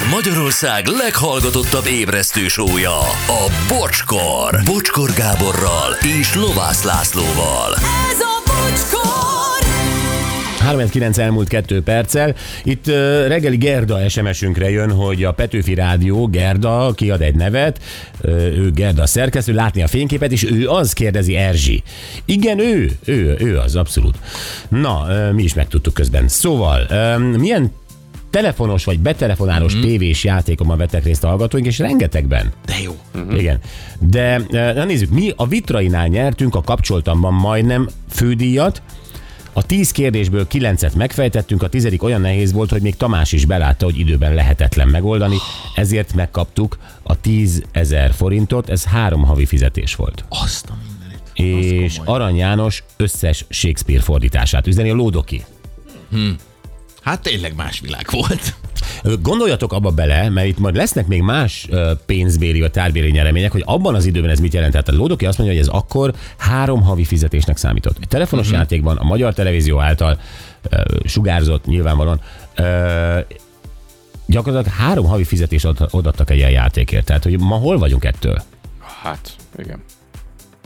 Ez Magyarország leghallgatottabb ébresztő sója, a Bocskor. Bocskor Gáborral és Lovász Lászlóval. Ez a bocskor! 39 elmúlt kettő perccel. Itt uh, reggeli Gerda SMS-ünkre jön, hogy a Petőfi Rádió Gerda kiad egy nevet, uh, ő Gerda szerkesztő, látni a fényképet, és ő az, kérdezi Erzsi. Igen, ő, ő, ő az, abszolút. Na, uh, mi is megtudtuk közben. Szóval, milyen telefonos vagy betelefonálós mm. tévés játékomban vettek részt a hallgatóink, és rengetegben. De jó. Mm. Igen. De eh, na nézzük, mi a Vitrainál nyertünk a kapcsoltamban majdnem fődíjat, a tíz kérdésből kilencet megfejtettünk, a tizedik olyan nehéz volt, hogy még Tamás is belátta, hogy időben lehetetlen megoldani, ezért megkaptuk a 10 ezer forintot, ez három havi fizetés volt. Azt a mindenit. És Arany János összes Shakespeare fordítását üzeni a Lódoki. Hát tényleg más világ volt. Gondoljatok abba bele, mert itt majd lesznek még más pénzbéri vagy tárbéri nyeremények, hogy abban az időben ez mit jelent. Tehát a Lódoki azt mondja, hogy ez akkor három havi fizetésnek számított. Egy telefonos uh-huh. játékban a magyar televízió által ö, sugárzott nyilvánvalóan gyakorlatilag három havi fizetést ad- odaadtak egy ilyen játékért. Tehát, hogy ma hol vagyunk ettől? Hát, igen.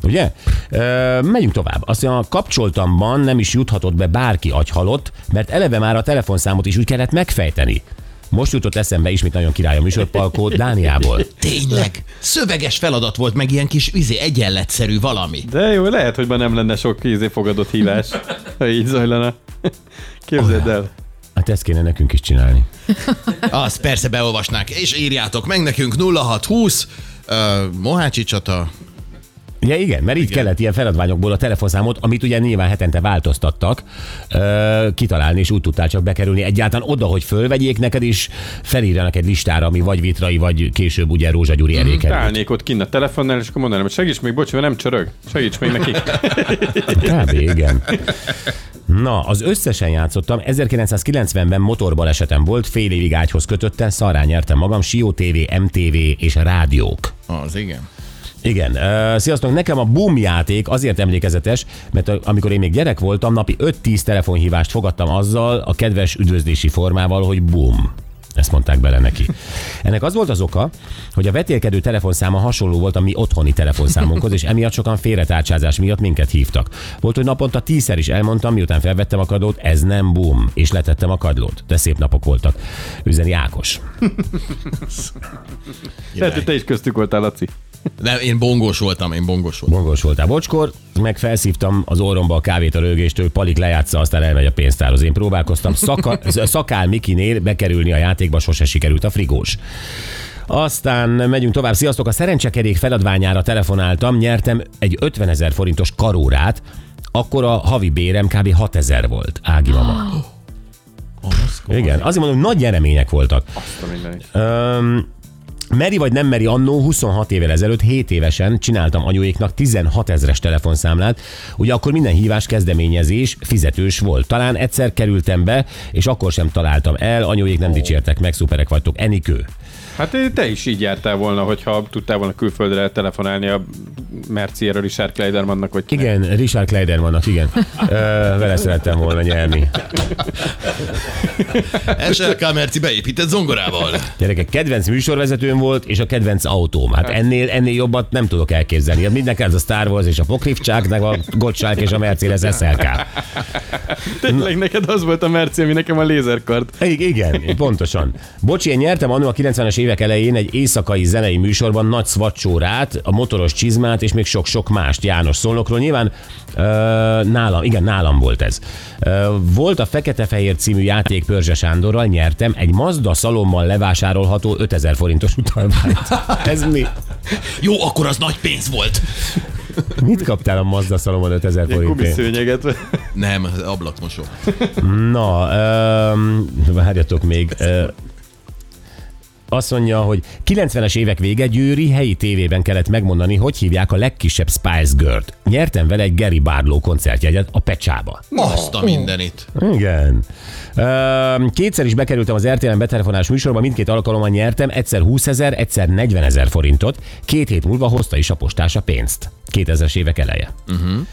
Ugye? Ö, megyünk tovább. Azt mondja, a kapcsoltamban nem is juthatott be bárki agyhalott, mert eleve már a telefonszámot is úgy kellett megfejteni. Most jutott eszembe ismét nagyon király a műsorpalkó Dániából. Tényleg. Szöveges feladat volt, meg ilyen kis üzé egyenletszerű valami. De jó, lehet, hogy ma nem lenne sok ízé fogadott hívás, ha így zajlana. Képzeld el. Hát ezt kéne nekünk is csinálni. Azt persze beolvasnák, és írjátok meg nekünk 0620 uh, Mohácsi csata. Ja igen, mert így kellett ilyen feladványokból a telefonszámot, amit ugye nyilván hetente változtattak, ö, kitalálni, és úgy tudtál csak bekerülni egyáltalán oda, hogy fölvegyék neked, és felírjanak egy listára, ami vagy Vitrai, vagy később ugye Rózsa Gyuri elé került. Állnék ott kinn a telefonnál, és akkor mondanám, hogy segíts még, bocs, mert nem csörög. Segíts még neki. Kb. igen. Na, az összesen játszottam. 1990-ben motorbalesetem volt, fél évig ágyhoz kötöttem, szarrá nyertem magam, Sió TV, MTV és rádiók. Az igen. Igen, sziasztok, nekem a Boom játék azért emlékezetes, mert amikor én még gyerek voltam, napi 5-10 telefonhívást fogadtam azzal a kedves üdvözlési formával, hogy Boom. Ezt mondták bele neki. Ennek az volt az oka, hogy a vetélkedő telefonszáma hasonló volt a mi otthoni telefonszámunkhoz, és emiatt sokan félretárcsázás miatt minket hívtak. Volt, hogy naponta tízszer is elmondtam, miután felvettem a kadlót, ez nem boom, és letettem a kadlót. De szép napok voltak. Üzeni Ákos. Lehet, hogy te is köztük voltál, Laci. Nem, én bongós voltam, én bongós voltam. Mongos voltál bocskor, meg felszívtam az orromba a kávét a rögéstől, Palik lejátsza, aztán elmegy a pénztárhoz. Én próbálkoztam szaka, szakál Mikinél bekerülni a játékba, sose sikerült a frigós. Aztán megyünk tovább. Sziasztok, a szerencsekerék feladványára telefonáltam, nyertem egy 50 ezer forintos karórát, akkor a havi bérem kb. 6 ezer volt. Ági mama. Igen, azért mondom, hogy nagy nyeremények voltak. Azt a mindenit. Öm, Meri vagy nem meri annó 26 évvel ezelőtt, 7 évesen csináltam anyuéknak 16 ezres telefonszámlát. Ugye akkor minden hívás kezdeményezés fizetős volt. Talán egyszer kerültem be, és akkor sem találtam el, anyuék nem dicsértek meg, szuperek vagytok, Enikő. Hát te is így jártál volna, hogyha tudtál volna külföldre telefonálni a Mercier Richard Kleidermannak, hogy Igen, Richard Kleidermannak, igen. Ö, vele szerettem volna nyerni. SLK Merci beépített zongorával. Gyerekek, kedvenc műsorvezetőm volt, és a kedvenc autóm. Hát ennél, ennél jobbat nem tudok elképzelni. Hát Mindenki ez a Star Wars és a Pokrivcsák, meg a Gottschalk és a Mercedes SLK. tényleg neked az volt a Merci, ami nekem a lézerkard. Igen, pontosan. Bocsi, én nyertem annó a 90-es évek elején egy éjszakai zenei műsorban nagy szvacsórát, a motoros csizmát és még sok-sok mást János Szolnokról. Nyilván ö, nálam, igen, nálam volt ez. Ö, volt a Fekete-Fehér című játék Pörzse Sándorral, nyertem egy Mazda szalommal levásárolható 5000 forintos utalványt. Ez mi? Jó, akkor az nagy pénz volt. Mit kaptál a Mazda szalommal 5000 Ilyen forintért? Nem, ablakmosó. Na, öm, várjatok még. Ö, azt mondja, hogy 90-es évek vége Győri helyi tévében kellett megmondani, hogy hívják a legkisebb Spice Girl-t. Nyertem vele egy Gary Barlow koncertjegyet a Pecsába. Azt a mindenit. Igen. Kétszer is bekerültem az RTL-en betelefonás műsorba, mindkét alkalommal nyertem, egyszer 20 ezer, egyszer 40 ezer forintot. Két hét múlva hozta is a postás a pénzt. 2000-es évek eleje. Uh-huh.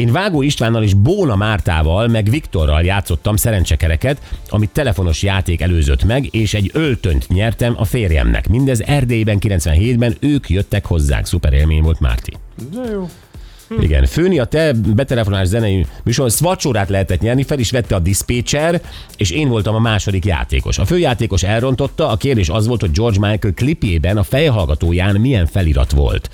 Én Vágó Istvánnal és Bóna Mártával, meg Viktorral játszottam szerencsekereket, amit telefonos játék előzött meg, és egy öltönyt nyertem a férjemnek. Mindez Erdélyben 97-ben ők jöttek hozzánk. Szuper élmény volt, Márti. De jó. Igen, főni a te betelefonás zenei műsor szvacsórát lehetett nyerni, fel is vette a dispatcher, és én voltam a második játékos. A főjátékos elrontotta, a kérdés az volt, hogy George Michael klipjében a fejhallgatóján milyen felirat volt.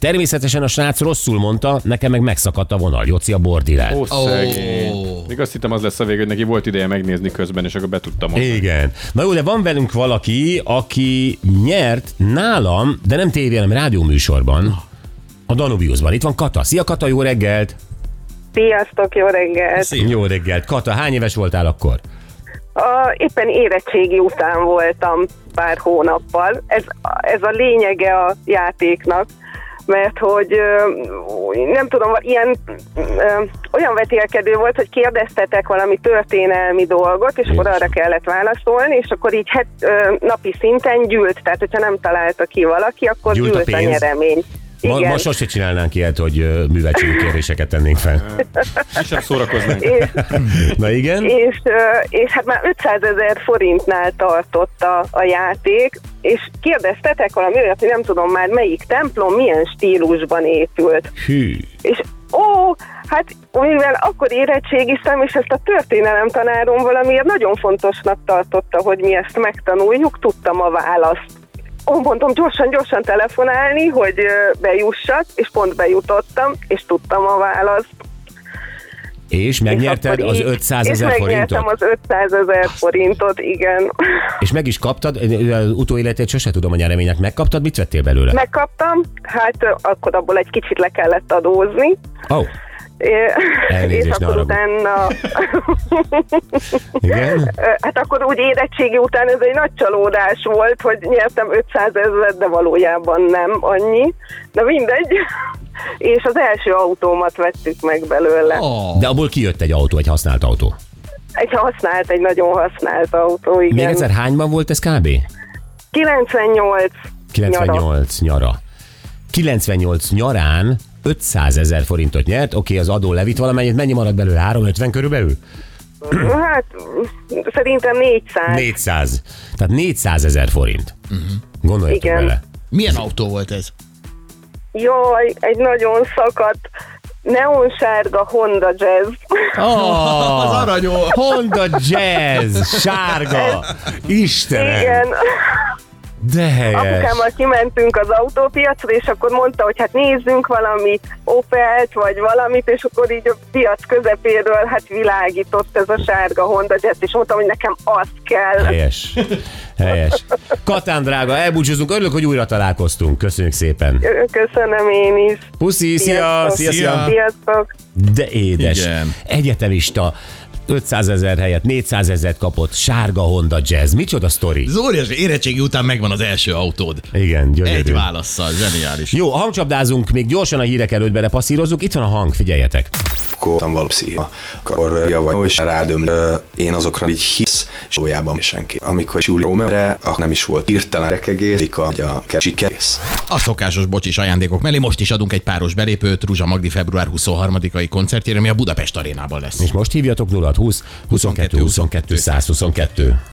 Természetesen a srác rosszul mondta, nekem meg megszakadt a vonal. Joci a bordi lett. Ó, szegény. Még azt hittem az lesz a vég, hogy neki volt ideje megnézni közben, és akkor be tudtam mondani. Igen. Na jó, de van velünk valaki, aki nyert nálam, de nem tévé, hanem rádióműsorban, a Danubiusban. Itt van Kata. Szia Kata, jó reggelt! Sziasztok, jó reggelt! Szép. Jó reggelt. Kata, hány éves voltál akkor? A, éppen érettségi után voltam pár hónappal. Ez, ez a lényege a játéknak, mert hogy nem tudom, ilyen olyan vetélkedő volt, hogy kérdeztetek valami történelmi dolgot, és akkor arra kellett válaszolni, és akkor így het, napi szinten gyűlt, tehát hogyha nem találta ki valaki, akkor Gyűlt a gyűlt, a, pénz? nyeremény. Ma, Igen. most sose csinálnánk ilyet, hogy műveltségi kérdéseket tennénk fel. Mi sem szórakoznánk. És, Na igen? és, és hát már 500 ezer forintnál tartott a, a játék, és kérdeztetek valami olyat, hogy nem tudom már melyik templom milyen stílusban épült. Hű. És ó, hát mivel akkor érettségiztem, és ezt a történelem tanárom valamiért nagyon fontosnak tartotta, hogy mi ezt megtanuljuk, tudtam a választ. Ó, mondtam gyorsan, gyorsan telefonálni, hogy bejussak, és pont bejutottam, és tudtam a választ. És megnyerted És az így- 500 És ezer megnyertem forintot? az 500 ezer forintot, igen. És meg is kaptad? Az utóéletét sose tudom a nyereménynek. Megkaptad? Mit vettél belőle? Megkaptam, hát akkor abból egy kicsit le kellett adózni. Oh, Elnézést, és akkor haragudj. utána, igen? hát akkor úgy érettségi után ez egy nagy csalódás volt, hogy nyertem 500 ezeret, de valójában nem annyi. Na mindegy. És az első autómat vettük meg belőle. Ó. De abból kijött egy autó, egy használt autó. Egy használt, egy nagyon használt autó, igen. Még egyszer hányban volt ez kb? 98. 98 nyara. 98 nyarán 500 ezer forintot nyert, oké, az adó levitt valamennyit, mennyi maradt belőle? 350 körülbelül? Hát szerintem 400. 400. Tehát 400 ezer forint. Gondoljatok Igen. bele. Milyen autó volt ez? Jaj, egy nagyon szakadt neonsárga Honda Jazz. Oh, Az aranyó. Honda Jazz, sárga. Istenem, Igen. De helyes. Apukámmal kimentünk az autópiacra, és akkor mondta, hogy hát nézzünk valami Opelt, vagy valamit, és akkor így a piac közepéről hát világított ez a sárga Honda Jazz, és mondtam, hogy nekem az kell. Helyes. Helyes. Katán drága, elbúcsúzunk. Örülök, hogy újra találkoztunk. Köszönjük szépen. Köszönöm én is. Puszi, szia, Sziasztok. szia, szia. Szia. Sziasztok. De édes. Igen. Egyetemista. 500 ezer helyett 400 ezeret kapott, sárga Honda Jazz. Micsoda sztori? Zórias érettségi után megvan az első autód. Igen, gyönyörű. Egy válaszsal, zseniális. Jó, hangcsapdázunk, még gyorsan a hírek előtt belepasszírozzuk. Itt van a hang, figyeljetek. Voltam valószínű. Akkor javaj, és rádöm, én azokra így hisz, és valójában senki. Amikor Júli Romerre, akkor nem is volt hirtelen rekegész, vagy a sikerész. A szokásos bocsis ajándékok mellé most is adunk egy páros belépőt Ruzsa Magdi február 23-ai koncertjére, ami a Budapest arénában lesz. És most hívjatok 0 20 22 22 122.